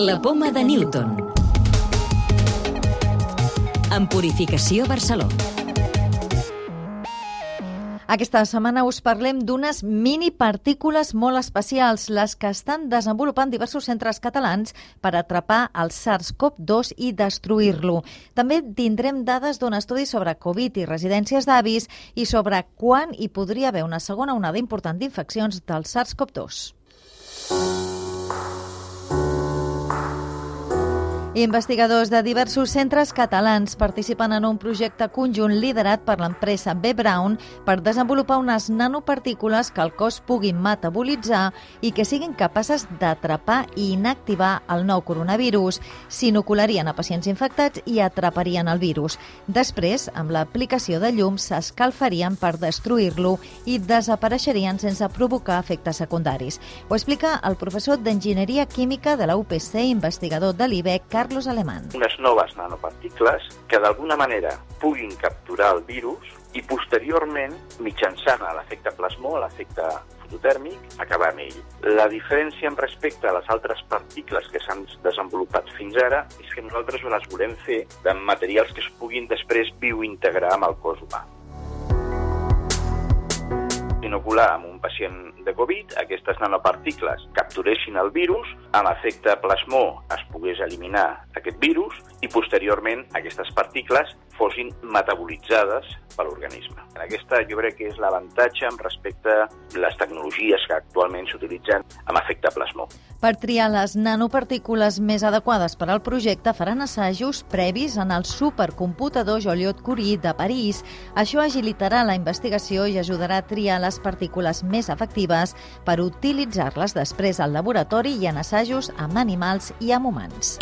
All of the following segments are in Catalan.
La poma de Newton. En Purificació Barcelona. Aquesta setmana us parlem d'unes mini partícules molt especials, les que estan desenvolupant diversos centres catalans per atrapar el SARS-CoV-2 i destruir-lo. També tindrem dades d'un estudi sobre Covid i residències d'avis i sobre quan hi podria haver una segona onada important d'infeccions del SARS-CoV-2. Investigadors de diversos centres catalans participen en un projecte conjunt liderat per l'empresa B. Brown per desenvolupar unes nanopartícules que el cos pugui metabolitzar i que siguin capaces d'atrapar i inactivar el nou coronavirus. S'inocularien a pacients infectats i atraparien el virus. Després, amb l'aplicació de llum, s'escalfarien per destruir-lo i desapareixerien sense provocar efectes secundaris. Ho explica el professor d'Enginyeria Química de la UPC, investigador de l'IBEC, Carlos Alemán. Unes noves nanoparticles que d'alguna manera puguin capturar el virus i posteriorment, mitjançant l'efecte plasmó, l'efecte fototèrmic, acabar amb ell. La diferència amb respecte a les altres particles que s'han desenvolupat fins ara és que nosaltres les volem fer de materials que es puguin després biointegrar amb el cos humà inocular amb un pacient de Covid, aquestes nanoparticles capturessin el virus, amb efecte plasmó es pogués eliminar aquest virus i posteriorment aquestes particles fossin metabolitzades per l'organisme. Aquesta jo crec que és l'avantatge amb respecte a les tecnologies que actualment s'utilitzen amb efecte plasmó. Per triar les nanopartícules més adequades per al projecte faran assajos previs en el supercomputador Joliot-Curie de París. Això agilitarà la investigació i ajudarà a triar les partícules més efectives per utilitzar-les després al laboratori i en assajos amb animals i amb humans.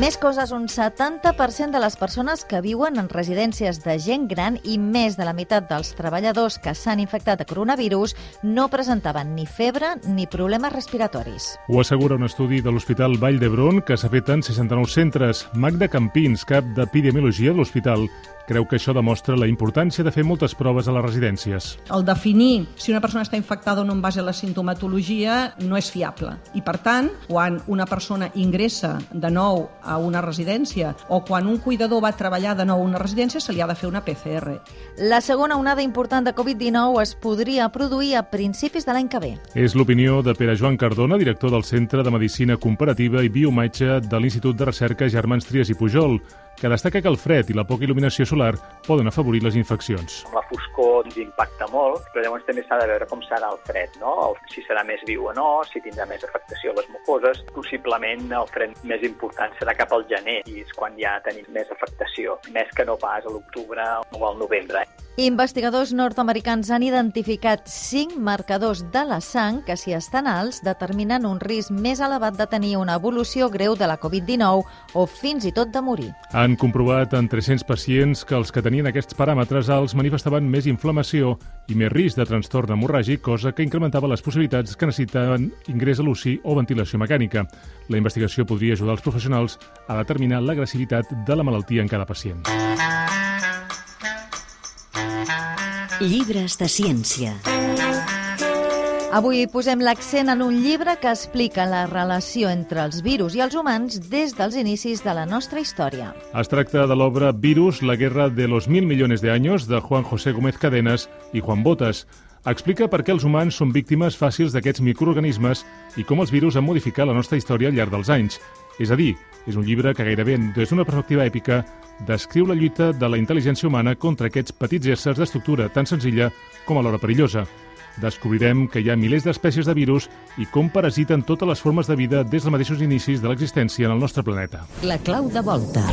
Més coses, un 70% de les persones que viuen en residències de gent gran i més de la meitat dels treballadors que s'han infectat de coronavirus no presentaven ni febre ni problemes respiratoris. Ho assegura un estudi de l'Hospital Vall d'Hebron que s'ha fet en 69 centres. Magda Campins, cap d'Epidemiologia de l'hospital, creu que això demostra la importància de fer moltes proves a les residències. El definir si una persona està infectada o no en base a la sintomatologia no és fiable. I, per tant, quan una persona ingressa de nou a una residència o quan un cuidador va treballar de nou a una residència, se li ha de fer una PCR. La segona onada important de Covid-19 es podria produir a principis de l'any que ve. És l'opinió de Pere Joan Cardona, director del Centre de Medicina Comparativa i Biometge de l'Institut de Recerca Germans Trias i Pujol, que destaca que el fred i la poca il·luminació solar poden afavorir les infeccions. La foscor ens impacta molt, però llavors també s'ha de veure com serà el fred, no? si serà més viu o no, si tindrà més afectació a les mucoses. Possiblement el fred més important serà cap al gener, i és quan ja tenim més afectació, més que no pas a l'octubre o al novembre. Investigadors nord-americans han identificat cinc marcadors de la sang que, si estan alts, determinen un risc més elevat de tenir una evolució greu de la Covid-19 o fins i tot de morir. Han comprovat en 300 pacients que els que tenien aquests paràmetres alts manifestaven més inflamació i més risc de trastorn hemorràgic, cosa que incrementava les possibilitats que necessitaven ingrés a l'UCI o ventilació mecànica. La investigació podria ajudar els professionals a determinar l'agressivitat de la malaltia en cada pacient. Llibres de ciència. Avui posem l'accent en un llibre que explica la relació entre els virus i els humans des dels inicis de la nostra història. Es tracta de l'obra Virus, la guerra de los mil millones de años de Juan José Gómez Cadenas i Juan Botas. Explica per què els humans són víctimes fàcils d'aquests microorganismes i com els virus han modificat la nostra història al llarg dels anys. És a dir, és un llibre que gairebé, des d'una perspectiva èpica, descriu la lluita de la intel·ligència humana contra aquests petits éssers d'estructura tan senzilla com alhora perillosa. Descobrirem que hi ha milers d'espècies de virus i com parasiten totes les formes de vida des dels mateixos inicis de l'existència en el nostre planeta. La clau de volta.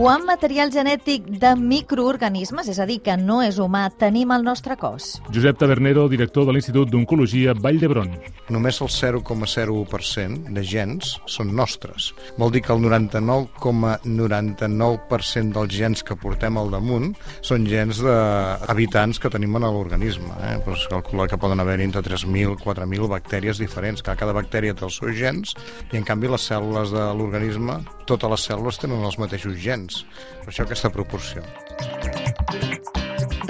Quant material genètic de microorganismes, és a dir, que no és humà, tenim al nostre cos? Josep Tabernero, director de l'Institut d'Oncologia Vall d'Hebron. Només el 0,01% de gens són nostres. Vol dir que el 99,99% ,99 dels gens que portem al damunt són gens d'habitants que tenim en l'organisme. Eh? Pues calcula que poden haver entre 3.000 4.000 bactèries diferents, que cada bactèria té els seus gens i en canvi les cèl·lules de l'organisme, totes les cèl·lules tenen els mateixos gens. Per això aquesta proporció.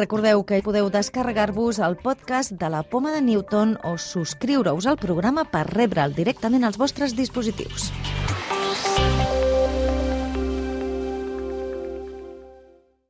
Recordeu que podeu descarregar-vos el podcast de la Poma de Newton o subscriure-us al programa per rebre'l directament als vostres dispositius.